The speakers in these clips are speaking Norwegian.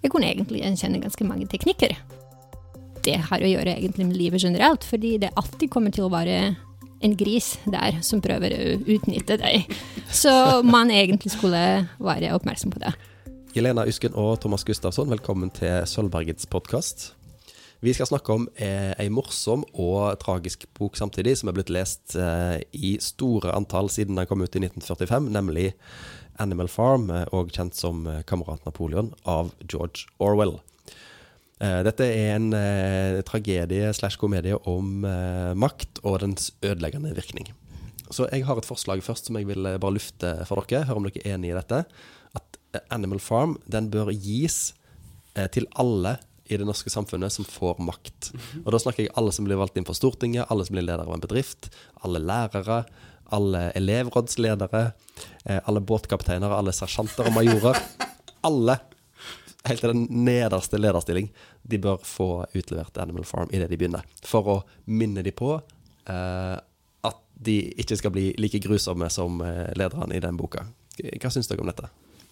Jeg kunne egentlig gjenkjenne ganske mange teknikker. Det har å gjøre egentlig med livet generelt, fordi det alltid kommer til å være en gris der som prøver å utnytte deg. Så man egentlig skulle være oppmerksom på det. Jelena Usken og Thomas Gustafsson, velkommen til Sølvbergets podkast. Vi skal snakke om eh, ei morsom og tragisk bok samtidig, som er blitt lest eh, i store antall siden den kom ut i 1945, nemlig Animal Farm, òg og kjent som eh, Kamerat Napoleon, av George Orwell. Eh, dette er en eh, tragedie slash komedie om eh, makt og dens ødeleggende virkning. Så jeg har et forslag først som jeg vil eh, bare lufte for dere. Hør om dere er enig i dette. At eh, Animal Farm den bør gis eh, til alle i det norske samfunnet som får makt. Og da snakker jeg alle som blir valgt inn for Stortinget, alle som blir leder av en bedrift, alle lærere, alle elevrådsledere, eh, alle båtkapteiner, alle sersjanter og majorer. Alle, helt til den nederste lederstilling, de bør få utlevert Animal Farm idet de begynner. For å minne de på eh, at de ikke skal bli like grusomme som eh, lederne i den boka. Hva syns dere om dette?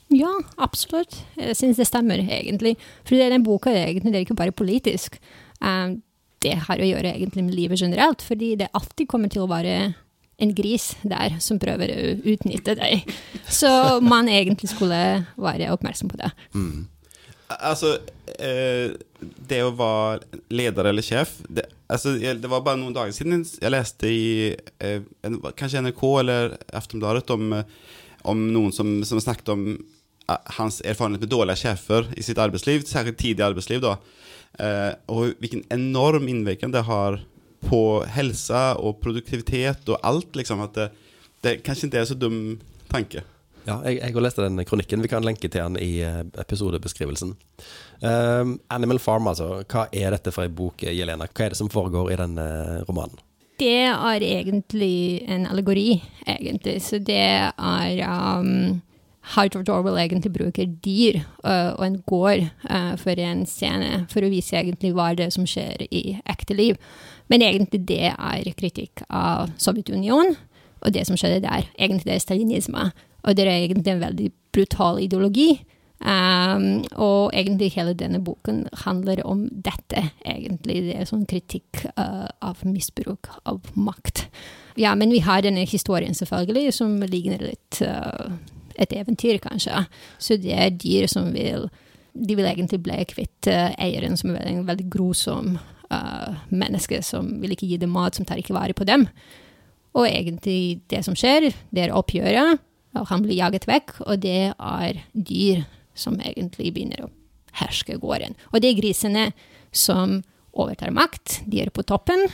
Ja, absolutt. Jeg syns det stemmer, egentlig. For den boka er egentlig det er ikke bare politisk. Um, det har å gjøre egentlig med livet generelt, fordi det alltid kommer til å være en gris der som prøver å utnytte deg. Så man egentlig skulle være oppmerksom på det. Altså, eh, det å være leder eller sjef det, altså, det var bare noen dager siden jeg leste i eh, kanskje NRK eller Aftonbladet om, eh, om noen som, som snakket om hans erfarenhet med dårlige sjefer i sitt arbeidsliv, særlig tidlig arbeidsliv. Da. Og hvilken enorm innvirkning det har på helse og produktivitet og alt. Liksom, at det, det kanskje ikke er så dum tanke. Ja, jeg, jeg har lest den kronikken. Vi kan lenke til den i eh, episodebeskrivelsen. Um, Animal Farm, altså. Hva er dette for ei bok, Jelena? Hva er det som foregår i denne romanen? Det er egentlig en allegori, egentlig. Så det er um, George Orwell egentlig bruker dyr uh, og en gård uh, for en scene, for å vise egentlig hva det er som skjer i ekte liv. Men egentlig det er kritikk av Sovjetunionen, og det som skjedde der. Egentlig det er stalinisme. Og det er egentlig en veldig brutal ideologi. Um, og egentlig hele denne boken handler om dette, egentlig. Det er sånn kritikk uh, av misbruk av makt. Ja, men vi har denne historien, selvfølgelig, som ligner litt uh, et eventyr, kanskje. Så det er dyr som vil De vil egentlig bli kvitt uh, eieren, som er en veldig grusom uh, mennesker som vil ikke gi dem mat, som tar ikke vare på dem. Og egentlig det som skjer, det er oppgjøret, og han blir jaget vekk, og det er dyr som egentlig begynner å herske gården. Og det er grisene som overtar makt. De er på toppen.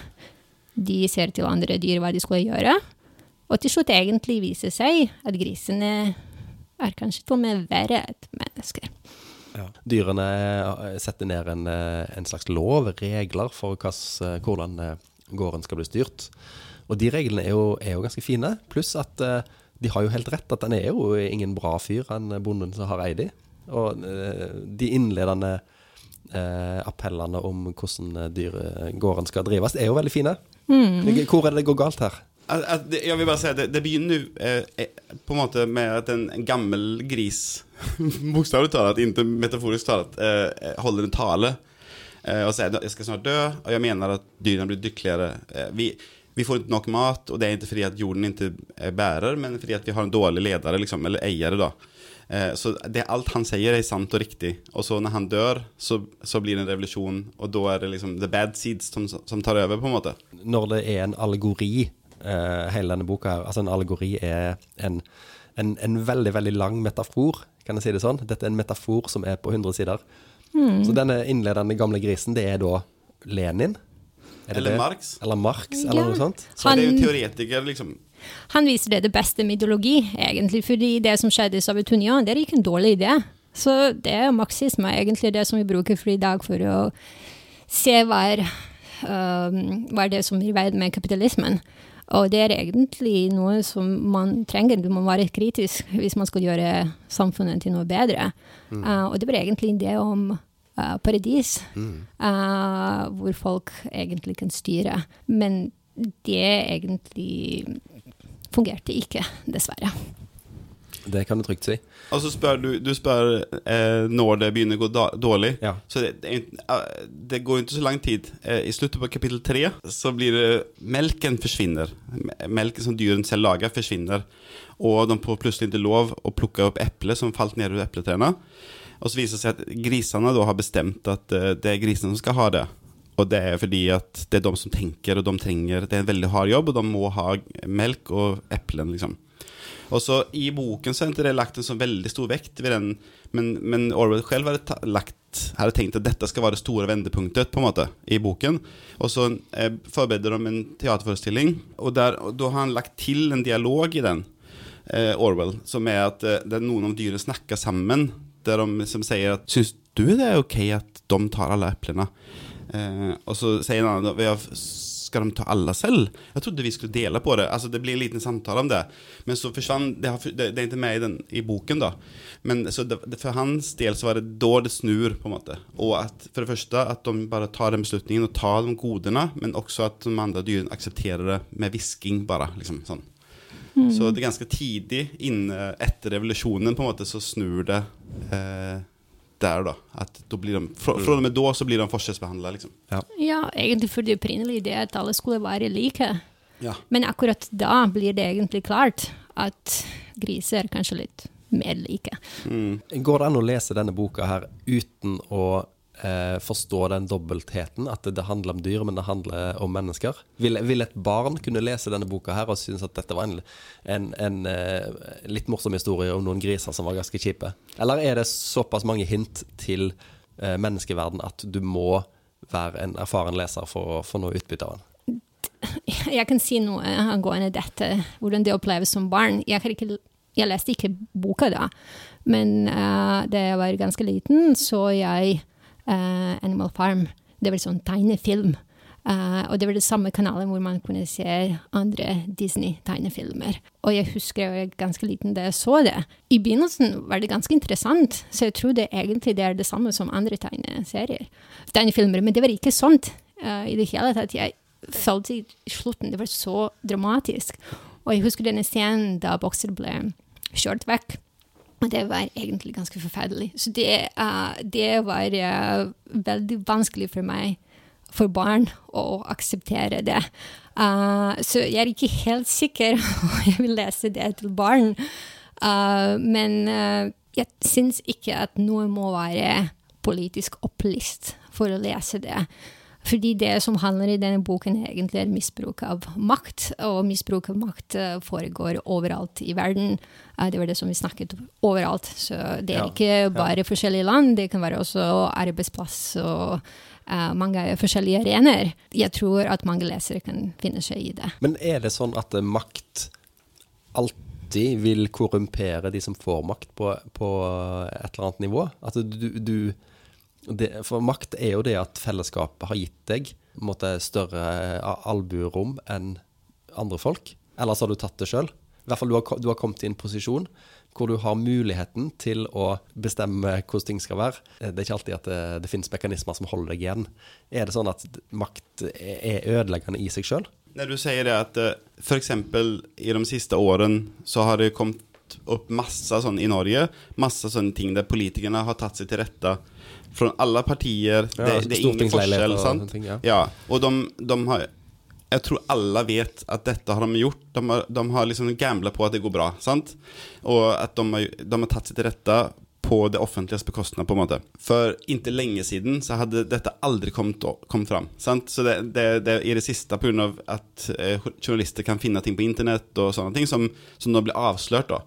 De ser til andre dyr hva de skal gjøre. Og til slutt egentlig viser seg at grisene er kanskje til og med verre enn mennesker. Dyrene eh, setter ned en, eh, en slags lov, regler, for hva eh, hvordan gården skal bli styrt. Og de reglene er jo, er jo ganske fine. Pluss at de har jo helt rett at han er jo ingen bra fyr, han bonden som har eid de. Og de innledende eh, appellene om hvordan dyr, gården skal drives, er jo veldig fine. Hvor er det det går galt her? At, at jeg vil bare si at det, det begynner eh, eh, på en måte med at en, en gammel gris, bokstavelig talt, ikke metaforisk talt, eh, eh, holder en tale eh, og sier jeg skal snart dø, og jeg mener at dyrene blir lykkeligere. Eh, vi, vi får ikke nok mat, og det er ikke fordi at jorden ikke bærer, men fordi at vi har en dårlig leder, liksom, eller eier. da. Så det, alt han sier, er sant og riktig. Og så når han dør, så, så blir det en revolusjon, og da er det liksom the bad seeds som, som tar over, på en måte. når det er en allegori, eh, hele denne boka her Altså en allegori er en, en, en veldig, veldig lang metafor, kan jeg si det sånn. Dette er en metafor som er på 100 sider. Så denne innledende gamle grisen, det er da Lenin? Er det Eller det? Marx. Eller Marx, eller noe sånt. Så det er jo teoretiker, liksom. Han viser det det beste med ideologi, egentlig, fordi det som skjedde i Sovjetunionen, det er ikke en dårlig idé. Så det er marxisme egentlig det som vi bruker for i dag for å se hva er, um, hva er det som er i veien med kapitalismen. Og det er egentlig noe som man trenger. Du må være kritisk hvis man skal gjøre samfunnet til noe bedre. Uh, og det var egentlig det om uh, paradis, uh, hvor folk egentlig kan styre. Men det egentlig fungerte ikke, dessverre. Det kan du trygt si. Og så spør du, du spør eh, når det begynner å gå da, dårlig. Ja. Så det, det, eh, det går jo ikke så lang tid. Eh, I slutten på kapittel tre så blir det Melken forsvinner. Melken som dyrene selv lager, forsvinner. Og de får plutselig ikke lov å plukke opp eplet som falt ned ur epletrærne. Og så viser det seg at grisene da har bestemt at eh, det er grisene som skal ha det. Og det er fordi at det er de som tenker, og de trenger Det er en veldig hard jobb, og de må ha melk og eplen, liksom. Og så I boken så er det lagt en så veldig stor vekt ved den, men, men Orwell selv hadde, lagt, hadde tenkt at dette skal være det store vendepunktet på en måte i boken. Og så eh, forbereder de en teaterforestilling, og, og da har han lagt til en dialog i den, eh, Orwell, som er at eh, er noen av dyrene snakker sammen, der de som sier at Syns du det er ok at de tar alle eplene? Eh, og så sier en annen "Ja, Ska de ta alla selv? Jeg trodde vi skulle dela på det. Alltså det blir en liten samtale om det. Men så försvann, det, har, det, det är inte med i, den, i boken då. Men så det, för hans del så var det da det snur på en måte. Og at for det første at de bare tar den beslutningen og tar de godene, men også at de andre dyrene aksepterer det med hvisking bare. liksom sånn. Så det er ganske tidlig inne etter revolusjonen på en måte så snur det eh, der, da. At da blir de, fra, fra og med da så blir de forskjellsbehandla, liksom. Ja, egentlig for det opprinnelige det at alle skulle være like. Ja. Men akkurat da blir det egentlig klart at griser er kanskje litt mer like. Går det an å lese denne boka her uten å eh, forstå den dobbeltheten? At det, det handler om dyr, men det handler om mennesker? Vil, vil et barn kunne lese denne boka her og synes at dette var en, en, en eh, litt morsom historie om noen griser som var ganske kjipe? Eller er det såpass mange hint til eh, menneskeverden at du må være en erfaren leser for å få noe utbytte av den? Jeg kan si noe angående dette, hvordan det oppleves som barn. Jeg, har ikke, jeg leste ikke boka da, men uh, da jeg var ganske liten, så jeg eh, Animal Farm. Det var sånn tegnefilm. Uh, og det var det samme kanalen hvor man kunne se andre Disney-tegnefilmer. Og jeg husker jeg var ganske liten da jeg så det. I begynnelsen var det ganske interessant, så jeg tror det egentlig det er det samme som andre tegneserier. Tegnefilmer, men det var ikke sånt uh, i det hele tatt. Jeg følte i slutten det var så dramatisk. Og jeg husker denne scenen da bokser ble kjørt vekk. Det var egentlig ganske forferdelig. Så det, uh, det var uh, veldig vanskelig for meg, for barn, å akseptere det. Uh, så jeg er ikke helt sikker om jeg vil lese det til barn. Men jeg syns ikke at noe må være politisk opplyst for å lese det. Fordi det som handler i denne boken, egentlig er misbruk av makt. Og misbruk av makt eh, foregår overalt i verden. Eh, det var det som vi snakket om overalt. Så det er ikke bare forskjellige land, det kan være også arbeidsplass og Uh, mange forskjellige arenaer. Jeg tror at mange lesere kan finne seg i det. Men er det sånn at makt alltid vil korrumpere de som får makt på, på et eller annet nivå? At du, du det, For makt er jo det at fellesskapet har gitt deg måtte, større eh, albuerom enn andre folk. Ellers har du tatt det sjøl. I hvert fall du har, du har kommet i en posisjon hvor du har muligheten til å bestemme hvordan ting skal være. Eh, Det er ikke alltid at det, det finnes mekanismer som holder deg igjen. Er det sånn at makt er ødeleggende i seg sjøl? Når du sier det at f.eks. i de siste årene så har det kommit opp masse sånn i Norge, Masse sånne ting der politikerne har tatt seg til rette. Fra alle partier. Ja, det, det er ingen forskjell, sant? ting, ja. Ja, og de, de har Jeg tror alle vet at dette har de gjort. De har, de har liksom gambla på at det går bra, sant? Og at de har, de har tatt seg til rätta på det offentliges bekostnad på en måte. For ikke lenge siden så hadde dette aldri kommet, kommet fram. Sant? Så det, det, det er det siste av at eh, journalister kan finne ting på internett og sånne ting som, som nå blir avslørt. da.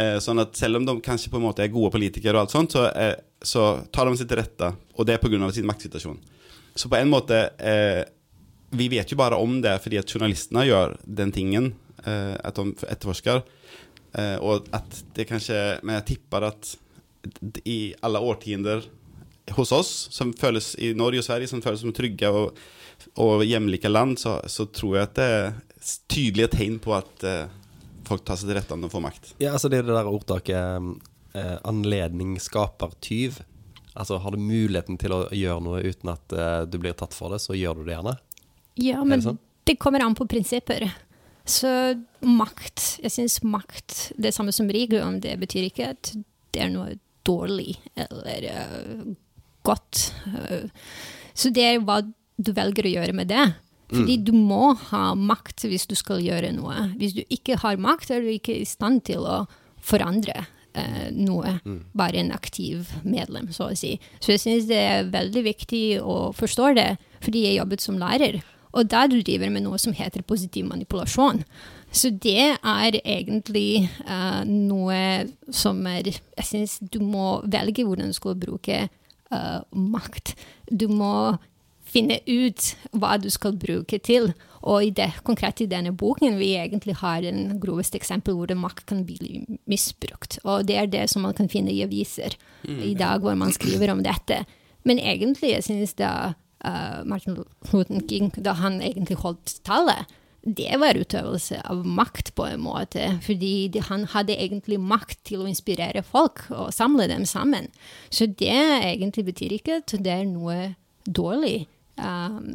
Eh, sånn at selv om de kanskje på en måte er gode politikere, og alt sånt, så, eh, så tar de seg til rette, og det er pga. sin maktsituasjon. Så på en måte Vi vet jo bare om det fordi at journalistene gjør den tingen, at de etterforsker. Og at det kanskje Men jeg tipper at i alle årtiender hos oss, som føles i Norge og Sverige, som føles som trygge og, og hjemlike land, så, så tror jeg at det er tydelige tegn på at eh, folk tar seg til rette om de får makt. Ja, altså det er det der ordtaket eh, 'anledning skaper tyv'. Altså har du muligheten til å gjøre noe uten at eh, du blir tatt for det, så gjør du det gjerne. Ja, det men sånn? det kommer an på prinsipper. Så makt Jeg syns makt, det samme som rikdom, det betyr ikke at det er noe dårlig eller uh, godt. Uh, så det er hva du velger å gjøre med det. Fordi mm. du må ha makt hvis du skal gjøre noe. Hvis du ikke har makt, er du ikke i stand til å forandre uh, noe. Mm. Bare en aktiv medlem, så å si. Så jeg syns det er veldig viktig å forstå det, fordi jeg jobbet som lærer. Og da du driver med noe som heter positiv manipulasjon. Så det er egentlig uh, noe som er Jeg syns du må velge hvordan du skal bruke uh, makt. Du må finne ut hva du skal bruke til. Og i det, konkret i denne boken vi egentlig har en groveste eksempel hvor makt kan bli misbrukt. Og det er det som man kan finne i aviser mm. i dag, hvor man skriver om dette. Men egentlig, jeg synes da uh, Martin Luther King, da han egentlig holdt tallet, det var utøvelse av makt på en måte. Fordi de, han hadde egentlig makt til å inspirere folk og samle dem sammen. Så det egentlig betyr ikke at det er noe dårlig. Um,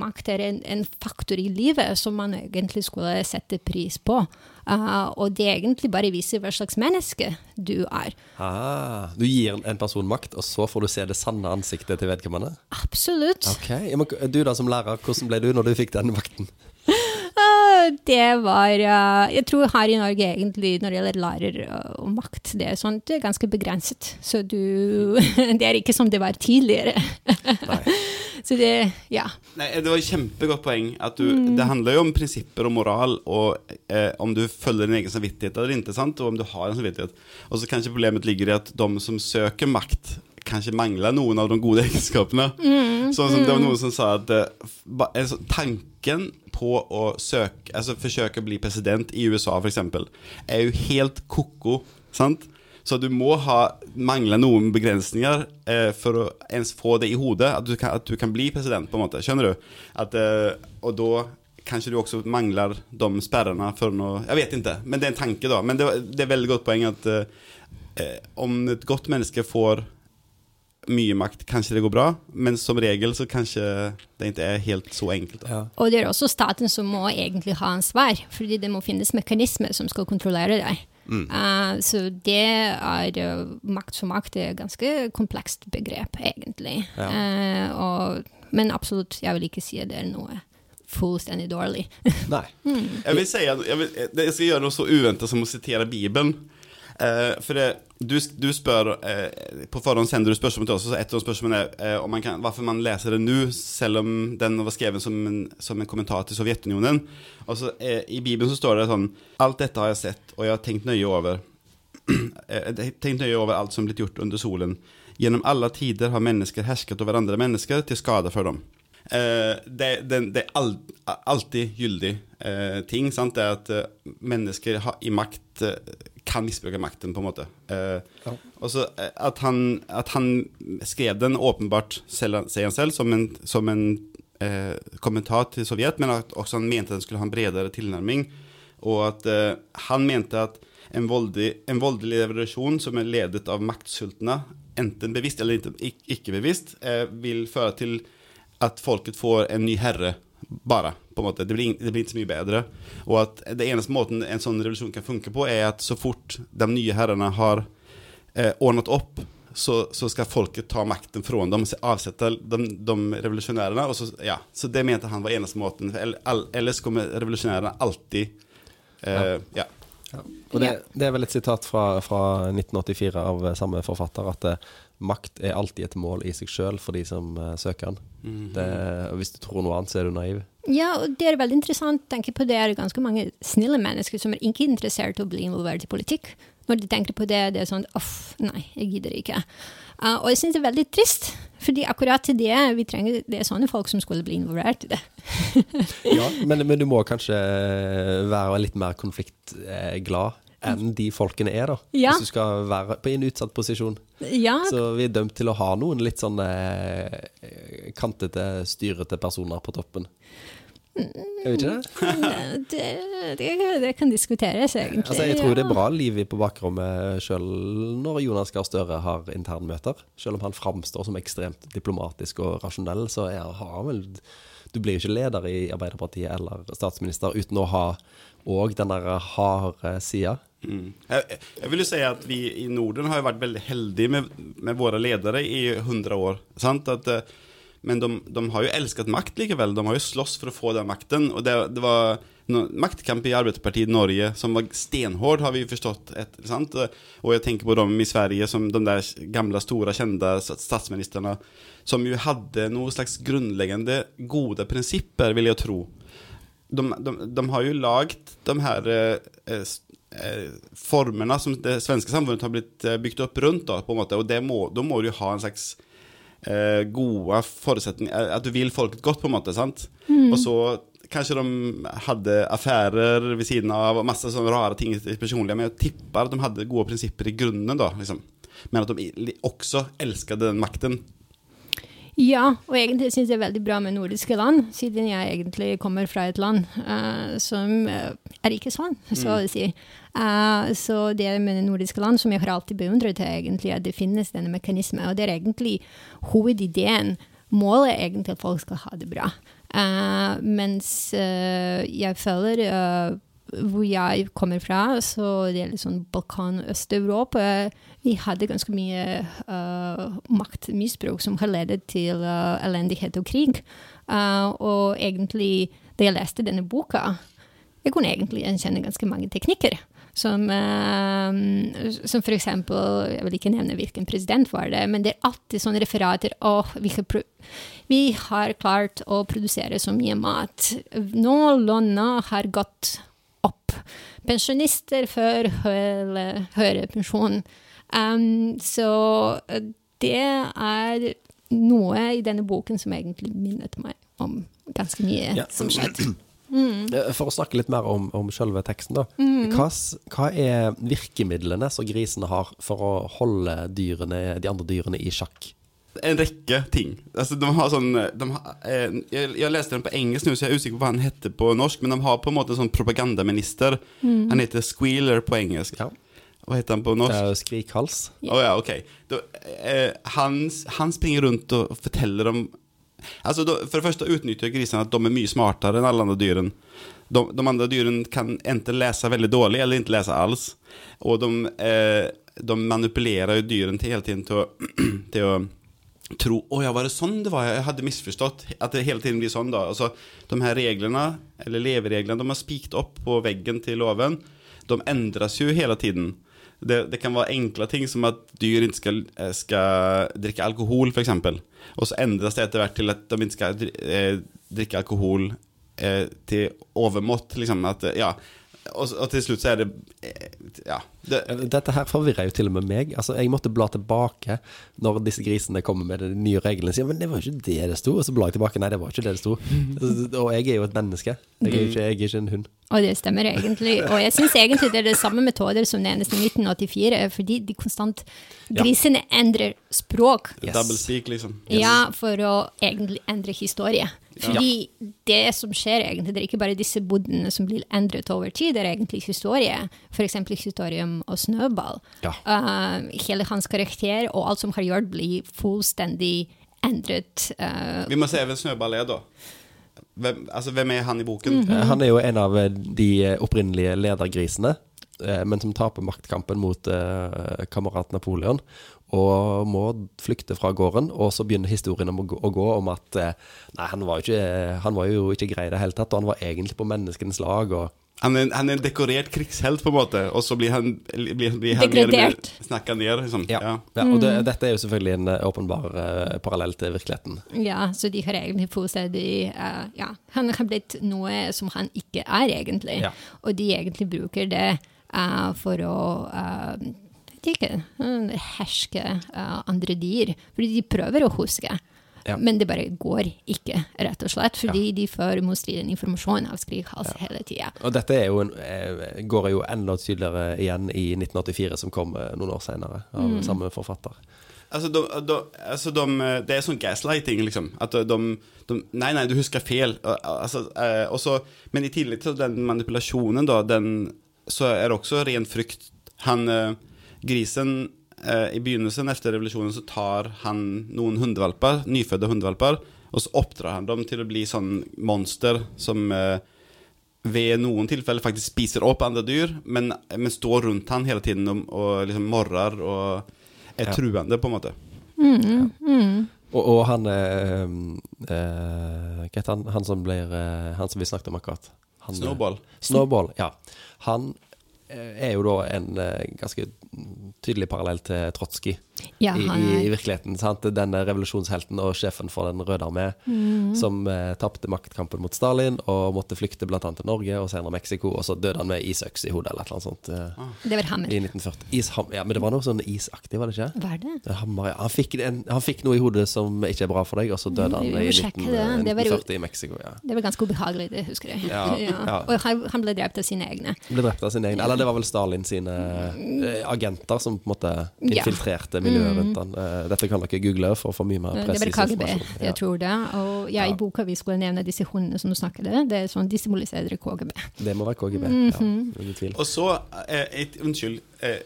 makt er en, en, faktor i livet som man egentlig skulle sette pris på. Uh, og det egentlig bare viser hva slags menneske du er. Ah, du gir en person makt, og så får du se det sanne ansiktet til vedkommende? Absolutt. Okay. Du da som lærer, hvordan ble du når du fikk den makten? Uh, det var uh, Jeg tror her i Norge egentlig når det gjelder lærer og makt, det er, sånt, det er ganske begrenset. Så du Det er ikke som det var tidligere. Nei. Så det Ja. Nei, det var et kjempegodt poeng. At du, mm. Det handler jo om prinsipper og moral, og eh, om du følger din egen samvittighet eller ikke, sant? og om du har en samvittighet. Og så kanskje problemet ligger i at de som søker makt, kanskje mangler noen av de gode egenskapene. Mm. Sånn som mm. det var mm. noen som sa at uh, tanken på å søke, altså forsøke å bli president i USA, f.eks., er jo helt ko-ko. sant? Så du må ha, mangle noen begrensninger eh, for å ens få det i hodet, at du, kan, at du kan bli president, på en måte. Skjønner du? At, eh, og da kanskje du også mangler de sperrene for noe Jeg vet ikke, men det er en tanke, da. Men det, det er veldig godt poeng at eh, eh, om et godt menneske får mye makt, kanskje det går bra, men som regel så kanskje det ikke er helt så enkelt. Ja. Og det er også staten som må egentlig ha ansvar, fordi det må finnes mekanismer som skal kontrollere deg. Mm. Uh, så det er uh, makt for makt det er et ganske komplekst begrep, egentlig. Ja. Uh, og, men absolutt, jeg vil ikke si at det er noe fullstendig dårlig. Nei. mm. Jeg vil si at jeg, vil, jeg skal gjøre noe så uventet som å sitere Bibelen. Uh, for det, du, du, spør uh, På forhånd sender du spørsmål til oss, og et av spørsmålene er uh, man kan, hvorfor man leser det nå, selv om den var skrevet som en, som en kommentar til Sovjetunionen. Og så, I Bibelen så står det sånn Alt dette har jeg sett, og jeg har tenkt nøye over tenkt nøye over alt som blitt gjort under solen. Gjennom alle tider har mennesker hersket over andre mennesker til skade for dem. Det, det, det, er all, alltid gyldig ting. Sant? Det er at mennesker har, i makt kan misbruke makten, på en måte. Eh, ja. Og så eh, at han, at han, skrev den åpenbart, selv, sier han selv, som en, som en eh, kommentar til Sovjet, men at også han mente den skulle ha en bredere tilnærming. Og at eh, han mente at en voldelig, en voldelig revolusjon som er ledet av maktsultne, enten bevisst eller ikke, ikke bevisst, eh, vil føre til at folket får en ny herre bare. på en måte. Det blir, det blir, ikke så mye bedre. Og at det eneste måten en sånn revolusjon kan funke på, er at så fort de nye herrene har eh, ordnet opp, så, så, skal folket ta makten fra dem, avsette de, de revolusjonærene. Så, ja. så det mente han var eneste måten. Ellers kommer revolusjonærene alltid eh, ja. ja. Og det, det, er vel et sitat fra, fra 1984 av samme forfatter at eh, makt er alltid et mål i seg sjøl for de som uh, søker den. Mm -hmm. hvis du tror noe annet, så er du naiv. Ja, og det er veldig interessant å tenke på det er ganske mange snille mennesker som er ikke interessert i å bli involvert i politikk. Når de tenker på det, det er sånn uff, nei, jeg gidder ikke. Uh, og jeg syns det er veldig trist, fordi akkurat til det vi trenger, det er sånne folk som skulle bli involvert i det. ja, men, men, du må kanskje være litt mer konfliktglad enn de folkene er, da. Ja. Hvis du skal være på en utsatt posisjon. Ja. Så vi er dømt til å ha noen litt sånn eh, kantete, styrete personer på toppen. Er vi ikke det? det, det, det kan diskuteres, egentlig. Altså, jeg tror ja. det er bra liv på bakrommet sjøl når Jonas Gahr Støre har internmøter. Selv om han framstår som ekstremt diplomatisk og rasjonell, så er, han vel du blir jo ikke leder i Arbeiderpartiet eller statsminister uten å ha òg den der harde sida. Mm. Jeg, jeg, vil jo si at vi i Norden har jo vært veldig heldige med, med våre ledere i 100 år. At, eh, men de, de, har jo elsket makt likevel. De har jo slåss for å få den makten. Og det, det var maktkamp i Arbeiderpartiet Norge som var stenhård, har vi jo forstått. Et, sant? Og jeg tenker på dem i Sverige, som de der gamle, store, kjente statsministrene, som jo hadde noe slags grunnleggende gode prinsipper, vil jeg tro. De, de, de, har jo lagd de her eh, eh, formene som det svenske samfunnet har blitt eh, bygd opp rundt. Da, på en måte, og må, da må du ha en slags eh, gode forutsetninger At du vil folket godt, på en måte. sant? Mm. Og så kanskje de hadde affærer ved siden av, og masse sånne rare ting personlige, men jeg tipper at de hadde gode prinsipper i grunnen, da. Liksom. Men at de også elsket den makten. Ja, og egentlig syns jeg det er veldig bra med nordiske land, siden jeg egentlig kommer fra et land uh, som er ikke sånn, så å si. Uh, så det med nordiske land som jeg har alltid beundret, er egentlig at det finnes denne mekanismen. Og det er egentlig hovedideen. Målet er egentlig at folk skal ha det bra. Mens jeg føler hvor jeg kommer fra, så det er litt sånn Balkan Øst-Europa, vi hadde ganske mye uh, maktmisbruk som har ledet til uh, elendighet og krig. Uh, og egentlig, da jeg leste denne boka, jeg kunne egentlig gjenkjenne ganske mange teknikker. Som, som for eksempel Jeg vil ikke nevne hvilken president var det, men det er alltid sånne referater. Å, vi, vi har klart å produsere så mye mat. Nå lønna har gått opp. Pensjonister før høyere pensjon. Um, så eh, det er noe i denne boken som egentlig minnet meg om ganske mye ja. som skjedde. Mm. For å snakke litt mer om, om selve teksten, da. Mm. Hva, hva, er virkemidlene som grisene har for å holde dyrene, de andre dyrene i sjakk? en rekke ting. Altså, de har sånn de har, eh, jeg, jeg, leste den på engelsk nå, så jeg er usikker på hva han heter på norsk. Men de har på en måte en sånn propagandaminister. Mm. Han heter Squealer på engelsk. Ja. Hva heter han på norsk? Det er Skrikhals. Å oh, ja, ok. Da, eh, han, han, springer rundt og forteller om Altså, då, For det første utnyttjar grisarna at de er mye smartere enn alle andre dyrene. De, de, andre dyrene kan enten läsa veldig dårlig eller ikke läsa alls. Och de, eh, de manipulerer jo dyrene til hela tiden till å, till att tro åh ja, var det sånn det var? Jeg hadde misforstått. At det hele tiden blir sånn, då. Alltså, de her reglene, eller levereglene, de har spikt opp på veggen til loven. De endres jo hele tiden. Det, det, kan være enkle ting som at dyr ikke skal, eh, skal drikke alkohol, f.eks. Og så endres det etter hvert til at de ikke skal drikke alkohol eh, til overmått. Liksom. At, ja, og, og, til slutt så er det Ja. Det. Dette her forvirrer jo til og med meg. Altså, Jeg måtte bla tilbake når disse grisene kommer med de nye reglene. Sier, men det var jo ikke det det sto. Og så bla jeg tilbake. Nei, det var ikke det det sto. Og jeg er jo et menneske. Jeg er ikke, jeg er ikke en hund. Og det stemmer egentlig. Og jeg syns egentlig det er det samme metoder som nevnes i 1984, fordi de konstant Grisene ja. endrer språk. Yes. Double speak, liksom. Yes. Ja, for å egentlig endre historie. Fordi ja. det som skjer egentlig, det er ikke bare disse bodene som blir endret over tid, det er egentlig historie. F.eks. historium og Snøball. Ja. Uh, hele hans karakter og alt som har gjort, blir fullstendig endret. Uh, Vi må se hvem Snøball er, da. Hvem, altså, hvem er han i boken? Mm -hmm. Han er jo en av de opprinnelige ledergrisene. Men som taper maktkampen mot uh, kamerat Napoleon og må flykte fra gården. Og så begynner historien å gå, å gå om at eh, nei, han var, ikke, han var jo ikke grei i det hele tatt, og han var egentlig på menneskenes lag. og han er, han er, en dekorert krigshelt, på en måte, og så blir han, blir, blir han mer, snakka ned. Liksom. Ja. ja. ja og det, mm. dette er jo selvfølgelig en eh, åpenbar uh, parallell til virkeligheten. Ja, så de har egentlig fullstendig uh, Ja, han har blitt noe som han ikke er, egentlig. Ja. Og de egentlig bruker det uh, for å ikke herske uh, andre dyr. Fordi de prøver å huske. Ja. Men det bare går ikke, rett og slett. Fordi ja. de får motstridende informasjon av Skrikhals ja. hele tida. Og dette jo en, eh, går jo enda tydeligere igjen i 1984, som kom eh, noen år senere, av mm. samme forfatter. Altså, de, de, altså de, det er sånn gaslighting, liksom. At de, Nei, nei, du husker feil. Altså, eh, også, men i tillegg til den manipulasjonen, da, den, så er det også ren frykt. Han eh, grisen eh, I begynnelsen, etter revolusjonen, så tar han noen hundevalper, nyfødte hundevalper, Og så oppdrar han dem til å bli sånn monster som eh, ved noen tilfeller faktisk spiser opp andre dyr, men, men står rundt han hele tiden og, og liksom morrer og er Ja. truende, på en måte. Mm, mm. Og, og han eh, øh, Hva heter han? Han som blir øh, Han som vi snakket om akkurat. Han, Snowball. Snowball, ja. Han er jo da en ganske tydelig parallell til Trotskij Ja, i, i, virkeligheten. Sant? Denne revolusjonshelten og sjefen for Den røde armé som eh, tapte maktkampen mot Stalin og måtte flykte bl.a. til Norge og senere Mexico, og så døde han med isøks i hodet eller et eller annet sånt eh, Det var hammer. i 1940. Isham, ja, men det var noe sånn isaktig, var det ikke? Var det? Det er Hammer, ja. han, fikk en, han fikk noe i hodet som ikke er bra for deg, og så døde han Mm, i 19, det. Det var 1940 i Mexico. Ja. Det var ganske ubehagelig, det husker jeg. Ja, ja. Og han, han ble drept av sine egne. Ble drept av sine egne. Eller det var vel Stalin sine eh, agenter som på en måte Mm. infiltrerte miljøet rundt han. Eh, dette kan dere google for å få mye mer Det er presis KGB, informasjon. jeg tror det. Og ja, Ja. i boka vi skulle nevne disse hundene som du snakket om, det er sånn, de symboliserer KGB. Det må være KGB, Mhm. ja, ingen tvil. Og så, eh, et, unnskyld eh,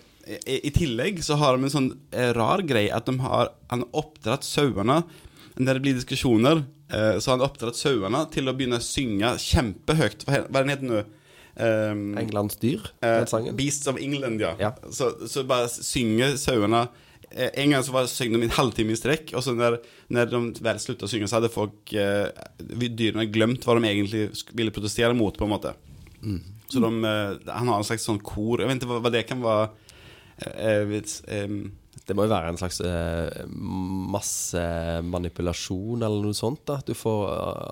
i, I tillegg så har de en sånn eh, rar greie at de har Han oppdratt sauene Når det blir diskusjoner, eh, så har han oppdratt sauene til å begynne å synge kjempehøyt. Hva, hva er den heter nå? Um, Englands dyr, Eh, den sangen. Beasts of England, ja. Ja. Så, så bare synger sauene eh, En gang så var de en halvtime i strekk, og så når, når de vel slutta å synge, så hadde folk eh, dyrene glemt hva de egentlig ville protestere mot, på en måte. Mm. Så de, eh, han har en slags sånn kor Jeg vet ikke hva, hva det kan være. Eh, vet, em, Det må jo være en slags eh, massemanipulasjon eller noe sånt. da At du får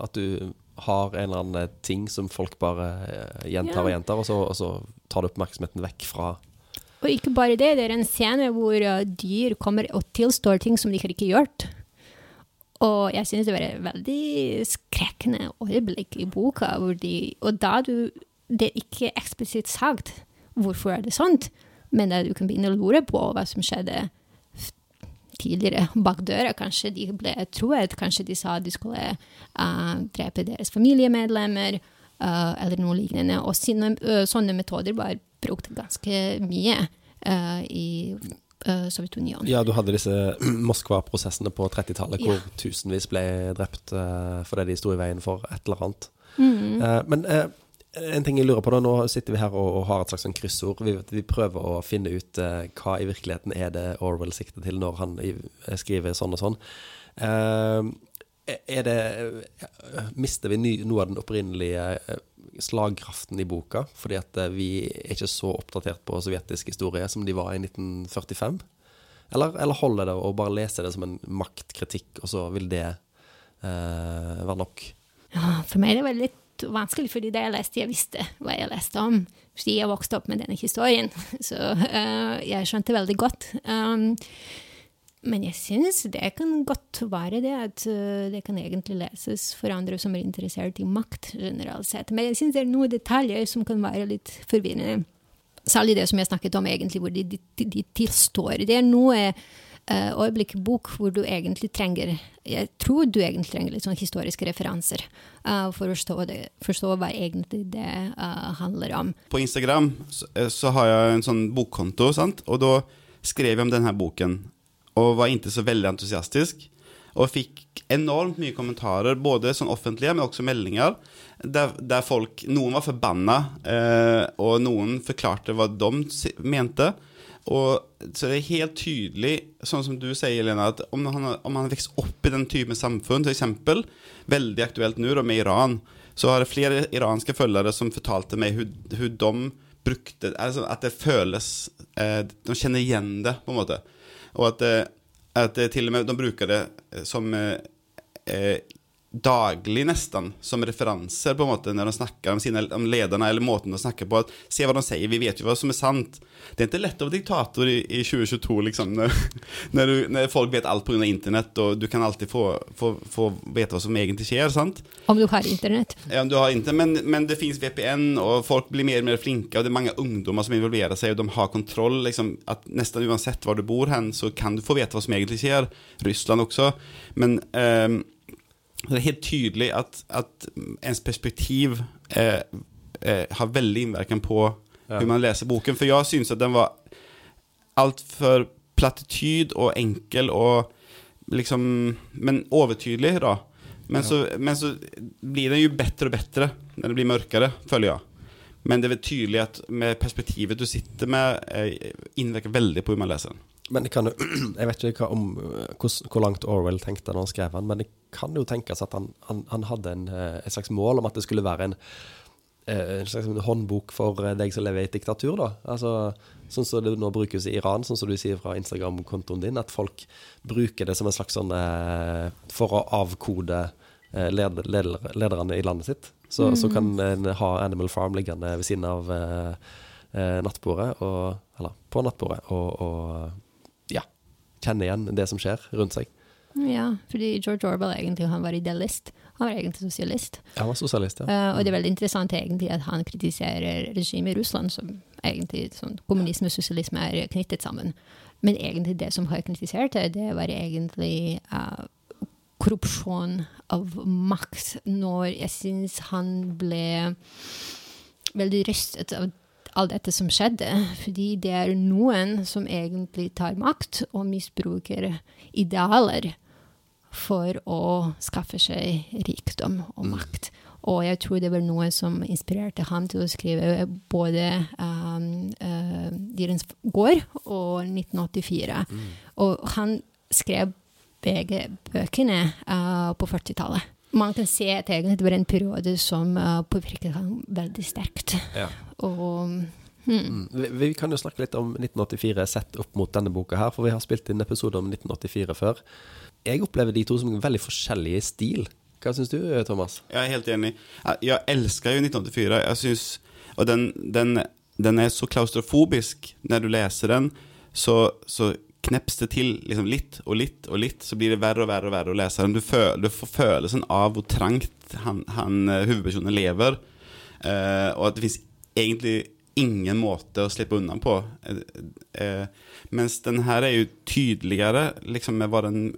At du har en eller annen ting som folk bare eh, gjentar og gjentar, og så, og så tar du oppmerksomheten vekk fra Og ikke bare det, det er en scene hvor uh, dyr kommer og tilstår ting som de ikke har gjort. Og jeg synes det var et veldig skrekkende øyeblikk i boka, hvor de, og da du Det er ikke eksplisitt sagt hvorfor er det sånt, men da du kan begynne å lure på hva som skjedde tidligere bak døra. Kanskje de ble troet, kanskje de sa de skulle uh, drepe deres familiemedlemmer, uh, eller noe lignende. Og sånne, uh, sånne metoder var brukt ganske mye i Sovjetunionen. Ja, du hadde disse Moskva-prosessene på 30-tallet, hvor Ja. tusenvis ble drept fordi de sto i veien for et eller annet. Mm. Men en ting jeg lurer på da, nå sitter vi her og, har et slags sånn kryssord. Vi, vi prøver å finne ut eh, hva i virkeligheten er det Orwell sikter til når han skriver sånn og sånn. Eh, er det eh, Mister vi ny, noe av den opprinnelige eh, slagkraften i boka fordi at eh, vi er ikke så oppdatert på sovjetisk historie som de var i 1945? Eller, eller holder det å bare lese det som en maktkritikk, og så vil det eh, være nok? Ja, for meg er det vanskelig, fordi da jeg leste, jeg visste hva jeg leste om. Fordi jeg vokste opp med denne historien, så uh, jeg skjønte veldig godt. Um, men jeg syns det kan godt være det at eh, det kan egentlig leses for andre som er interessert i makt generelt sett. Men jeg syns det er noen detaljer som kan være litt forvirrende. Særlig det som jeg snakket om, egentlig, hvor de, de, de tilstår. Det er noe uh, øyeblikk i bok hvor du egentlig trenger Jeg tror du egentlig trenger litt sånn historiske referanser uh, for å forstå, det, forstå hva egentlig det uh, handler om. På Instagram så, eh, så har jeg en sånn bokkonto, sant? og da skrev jeg om denne boken. Og var ikke så veldig entusiastisk. Og fikk enormt mye kommentarer, både sånn offentlige, men også meldinger. Der, der folk Noen var forbanna, eh, og noen forklarte hva de mente. Og så det er helt tydelig, sånn som du sier, Lena, at om han, om han vokser opp i den typen samfunn, f.eks., veldig aktuelt nå med Iran, så har det flere iranske følgere som fortalte meg hvordan de brukte altså At det føles eh, De kjenner igjen det, på en måte. Og at, eh, at til og med de bruker det eh, som eh, eh, daglig nesten som referanser på en måte når de snakker om, sine, om lederne eller måten de snakker på. At, se hva de sier, vi vet jo hva som er sant. Det er ikke lett å være diktator i, i 2022, liksom, når, når, du, når folk vet alt pga. internett, og du kan alltid få, få, få vite hva som egentlig skjer. sant? Om du har internett. Ja, du har internett, men, men det fins VPN og folk blir mer og mer flinke, og det er mange ungdommer som involverer seg, og de har kontroll. Liksom, at Nesten uansett hvor du bor hen så kan du få veta hva som egentlig skjer. Ryssland også. Men ehm, det er helt tydelig at, at ens perspektiv eh, eh, har veldig inverkan på Ja. hvordan man leser boken. For jeg syns at den var altfor platityd och enkel og liksom, men overtydelig, da. Men, så, men så blir den jo bedre og bedre når det blir mørkere, føler jeg. Men det er tydelig at med perspektivet du sitter med, eh, innvirker veldig på hvordan man leser den. Men det kan jeg vet ikke om, hvor, hvor langt Orwell tenkte når han skrev den, men det kan jo tenkes at han, han, han hadde en, eh, et slags mål om at det skulle være en, eh, en slags håndbok for eh, deg som lever i et diktatur. da. Altså, Sånn som det nå brukes i Iran, sånn som du sier fra Instagram-kontoen din, at folk bruker det som en slags sånn For å avkode leder, leder, lederne i landet sitt. Så, mm. så, kan en ha Animal Farm liggende ved siden av nattbordet, og, eller på nattbordet, og, og kjenne igjen det som skjer rundt seg. Ja, fordi George Orwell egentlig han var idealist. Han var egentlig sosialist. Ja, han var sosialist, ja. Uh, og det er veldig interessant egentlig at han kritiserer regimet i Russland, som egentlig sånn, kommunisme og sosialisme er knyttet sammen. Men egentlig det som har kritisert det, det var egentlig uh, korrupsjon av makt, når jeg syns han ble veldig rystet av alt dette som skjedde. Fordi det er noen som egentlig tar makt og misbruker idealer for å skaffe seg rikdom og mm. makt. Og jeg tror det var noe som inspirerte ham til å skrive både um, uh, 'Dyrens gård' og 1984. Mm. Og han skrev begge bøkene uh, på 40-tallet. Man kan se at det var en periode som uh, påvirket ham veldig sterkt. Ja. Og hmm. Vi, vi, kan jo snakke litt om 1984 sett opp mot denne boka her, for vi har spilt inn episode om 1984 før. Jeg opplever de to som veldig forskjellige i stil. Hva syns du, Thomas? Jeg er helt enig. Jeg elsker jo 1984. Jeg synes, og den, den, den, er så klaustrofobisk når du leser den. Så, så kneps det til liksom litt og litt og litt, så blir det verre og verre og verre å lese den. Du, føl, du får følelsen av hvor trangt han, han eh, hovedpersonen lever. Uh, og at det fins egentlig ingen måte å slippe unna på. Eh, eh, mens den her er jo tydeligere liksom med hva den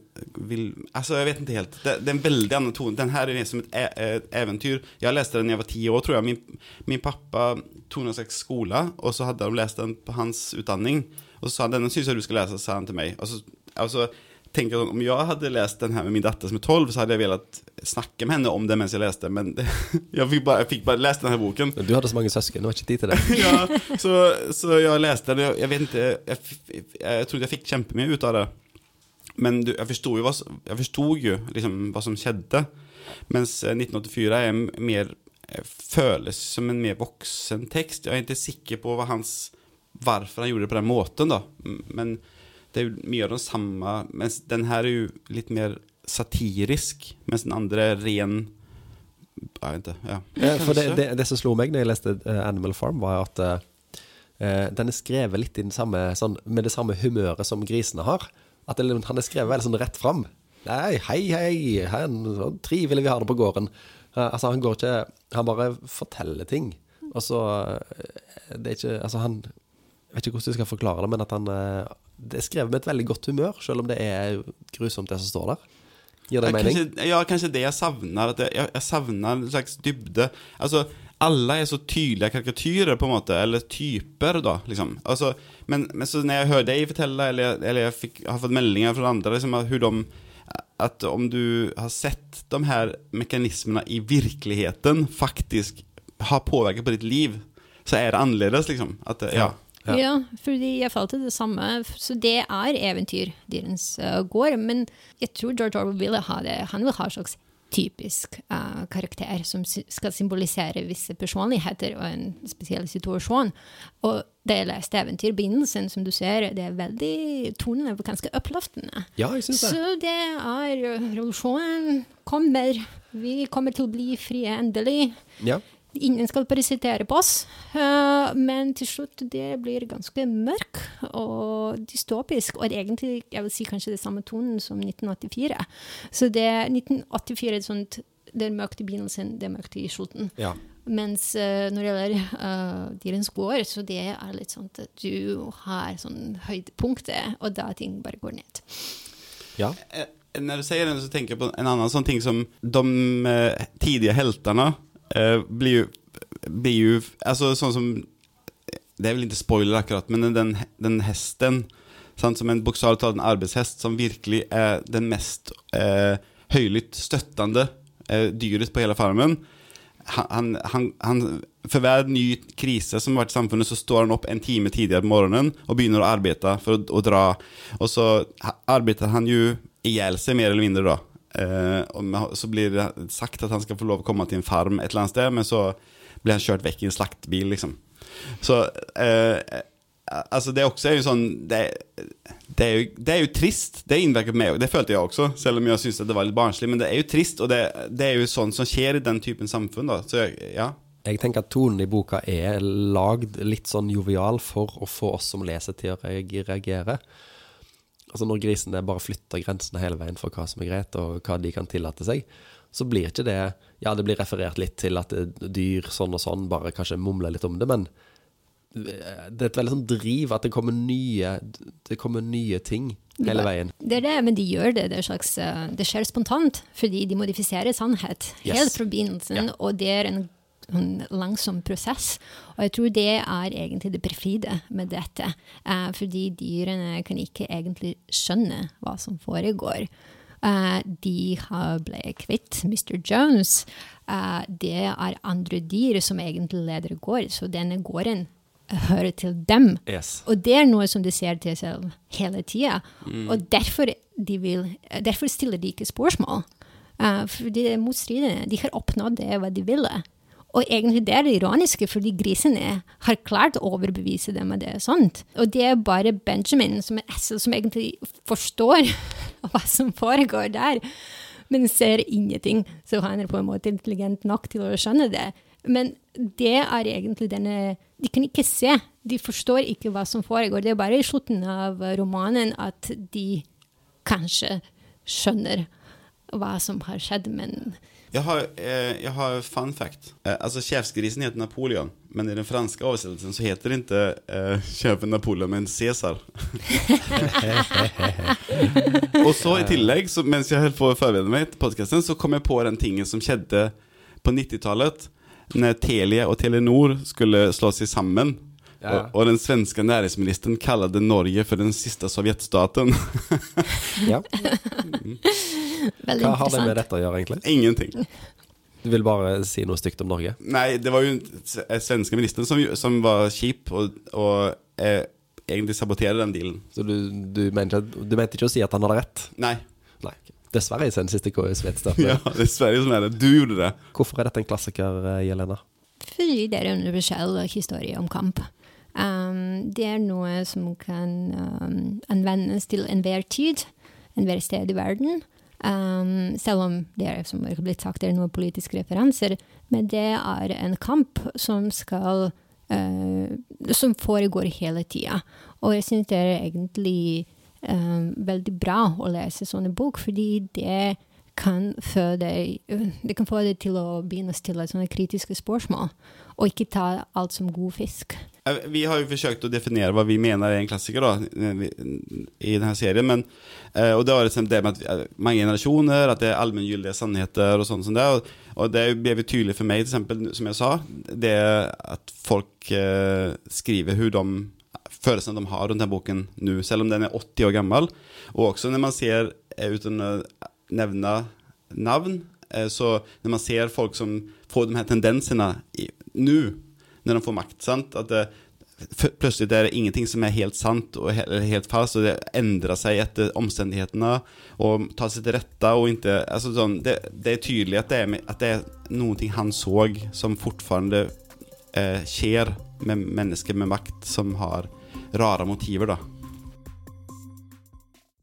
vil Altså, jeg vet ikke helt. Det, det er en veldig annen tone. Den her er som et, e et eventyr. Jeg leste den da jeg var ti år, tror jeg. Min, min pappa tok en slags skole, og så hadde de lest den på hans utdanning. Og så sa han denne syns jeg du skal lese, sa han til meg. Og så, altså, tenker sånn, Om jeg hadde lest den her med min datter som er tolv, så hadde jeg villet snakke med henne om det mens jeg leste, men det, jeg, fikk bare, jeg fikk bare lest denne boken. Du hadde så mange søsken, det var ikke tid til det. ja, så, så, jeg leste den. Jeg, jeg vet ikke Jeg, jeg, jeg trodde jeg fikk kjempemye ut av det. Men du, jeg forsto jo, hva, jeg jo liksom, hva som skjedde. Mens 1984 eh, er mer eh, føles som en mer voksen tekst. Jeg er ikke sikker på hva hans, hvorfor han gjorde det på den måten. da Men det er jo mye av det samme, mens den her er jo litt mer satirisk, mens den andre er ren Jeg vet ikke. Ja. ja for det, det, det, som slo meg når jeg leste uh, Animal Farm, var at uh, den er skrevet litt samme, sånn, med det samme humøret som grisene har. At det, han er skrevet veldig sånn rett fram. Nei, hei, hei, her, så trivelig vi har det på gården. Uh, altså, han går ikke Han bare forteller ting. Og så Det er ikke Altså, han Jeg vet ikke hvordan jeg skal forklare det, men at han det er skrevet med et veldig godt humør, selv om det er grusomt, det som står der. Gir det mening? Kanskje, ja, kanskje det jeg savner. At jeg, jeg savner en slags dybde. Altså, alle er så tydelige karikatyrer, på en måte, eller typer, da. liksom. Altså, men, men, så når jeg hører deg fortelle, eller, eller jeg fikk, har fått meldinger fra andre, liksom, at, de, at om du har sett de her mekanismene i virkeligheten faktisk har påvirket på ditt liv, så er det annerledes, liksom. At, ja. Ja. ja, fordi jeg falt til det samme. Så det er eventyrdyrens uh, gård. Men jeg tror George Orwell vil ha det. Han vil ha en slags typisk uh, karakter som skal symbolisere visse personligheter og en spesiell situasjon. Og da jeg leste eventyrbegynnelsen, som du ser, det er veldig tonene var ganske oppløftende. Ja, jeg synes det. Så det er revolusjonen kommer. Vi kommer til å bli frie endelig. Ja. Ingen skal parasittere på oss, uh, men til slutt det blir ganske mørk og dystopisk. Og egentlig, jeg vil si kanskje det samme tonen som 1984. Så det 1984 er sånt, det er mørkt i begynnelsen, det er mørkt i slutten. Ja. Mens uh, når det gjelder uh, Dyrens gård, så det er litt sånn at du har sånn høydepunktet, og da ting bare går ned. Ja. Når du sier det, så tenker jeg på en annen sånn ting som de tidlige heltene eh, blir jo, blir jo altså, sånn som, det er vel ikke spoiler akkurat, men den, den hesten, sant, som en bokstavelig talt en arbeidshest, som virkelig er den mest eh, høylytt støttende eh, dyret på hele farmen. Han, han, han, for hver ny krise som har vært i samfunnet, så står han opp en time tidligere på morgenen og begynner å arbeide for å, å dra. Og så arbeider han jo i hjel seg, mer eller mindre, da. Eh, og så blir det sagt at han skal få lov å komme til en farm et eller annet sted, men så blir han kjørt vekk i en slaktbil, liksom. Så eh, Altså, det er jo sånn Det, det, er, jo, det er jo trist. Det innvirker på meg òg. Det følte jeg også, selv om jeg syntes det var litt barnslig. Men det er jo trist, og det, det er jo sånn som skjer i den typen samfunn, da. Så ja. Jeg tenker at tonen i boka er lagd litt sånn jovial for å få oss som leser til å reagere. Altså Når grisene bare flytter grensene hele veien for hva som er greit, og hva de kan tillate seg, så blir ikke det Ja, det blir referert litt til at dyr sånn og sånn bare kanskje mumler litt om det, men det er et veldig sånn driv at det kommer nye, det kommer nye ting hele veien. Det er det, men de gjør det. Det, er slags, eh, det skjer spontant, fordi de modifiserer sannhet Yes. helt fra begynnelsen, Ja. og det er en, en langsom prosess. Og jeg tror det er egentlig det perfide med dette, eh, fordi dyrene kan ikke egentlig skjønne hva som foregår. Eh, de har ble kvitt Mr. Jones. Eh, det er andre dyr som egentlig leder gård, så denne gården hører til dem. Yes. Og det er noe som de ser til selv hele tida. Og derfor, de vil, derfor stiller de ikke spørsmål. Uh, for de er motstridende. De har oppnådd det hva de ville. Og egentlig det er det ironiske, fordi grisene har klart å overbevise dem at det er sånt. Og det er bare Benjamin som er Essel som egentlig forstår hva som foregår der, men ser ingenting. Så han er på en måte intelligent nok til å skjønne det. Men det er egentlig denne De kan ikke se. De forstår ikke hva som foregår. Det er bare i slutten av romanen at de kanskje skjønner hva som har skjedd, men Jeg har, eh, jeg har fun fact. Eh, altså Sjefsgrisen heter Napoleon, men i den franske oversettelsen så heter det ikke eh, kjøpen Napoleon, men Cæsar. og så i tillegg, så, mens jeg holdt på å forberede meg til podkasten, så kom jeg på den tingen som skjedde på 90-tallet, når Telia og Telenor skulle slå seg sammen. Ja. Og, og den svenske næringsministeren kalte Norge for den siste sovjetstaten. Ja. veldig Hva har det med dette å gjøre, egentlig? Ingenting. Du vil bare si noe stygt om Norge? Nei, det var jo s- eh, svenske ministeren som, som var kjip og, og eh, egentlig saboterte den dealen. Så du, du, mente, du mente ikke å si at han hadde rett? Nei. Nei. Dessverre det den siste KS-vedstøtte. Ja, det er Sverige som er det. Du gjorde det. Hvorfor er dette en klassiker, eh, Jelena? Fordi det er en universell historie om kamp. Um, det er noe som kan um, anvendes til enhver tid, enhver sted i verden. Um, selv om det er som er blitt sagt, det er noen politiske referanser. Men det er en kamp som skal uh, Som foregår hele tida. Og jeg syns det er egentlig veldig bra å lese sånne bok, fordi Det kan få deg til å begynne å stille sånne kritiske spørsmål, og ikke ta alt som god fisk. Eh, Vi har jo forsøkt å definere hva vi mener er en klassiker da, i denne serien. Men, eh, og det var liksom det med at eh, mange generasjoner, at det er allmenngyldige sannheter og sånn som det. Og, det ble tydelig for meg, eksempel, som jeg sa, det at folk eh, skriver hvordan de følelsene de har rundt denne boken nå, selv om den er 80 år gammel. Og også når man ser, eh, uten å nevne navn, eh, så når man ser folk som får de her tendensene nå, når de får makt, sant? at det, plutselig er det ingenting som er helt sant og he eller helt falskt, og det endrer seg etter omstendighetene, og tar seg til rette, og ikke, altså sånn, det, det er tydelig at det er, at det er noe han så som fortfarande eh, skjer med mennesker med makt som har rare motiver da.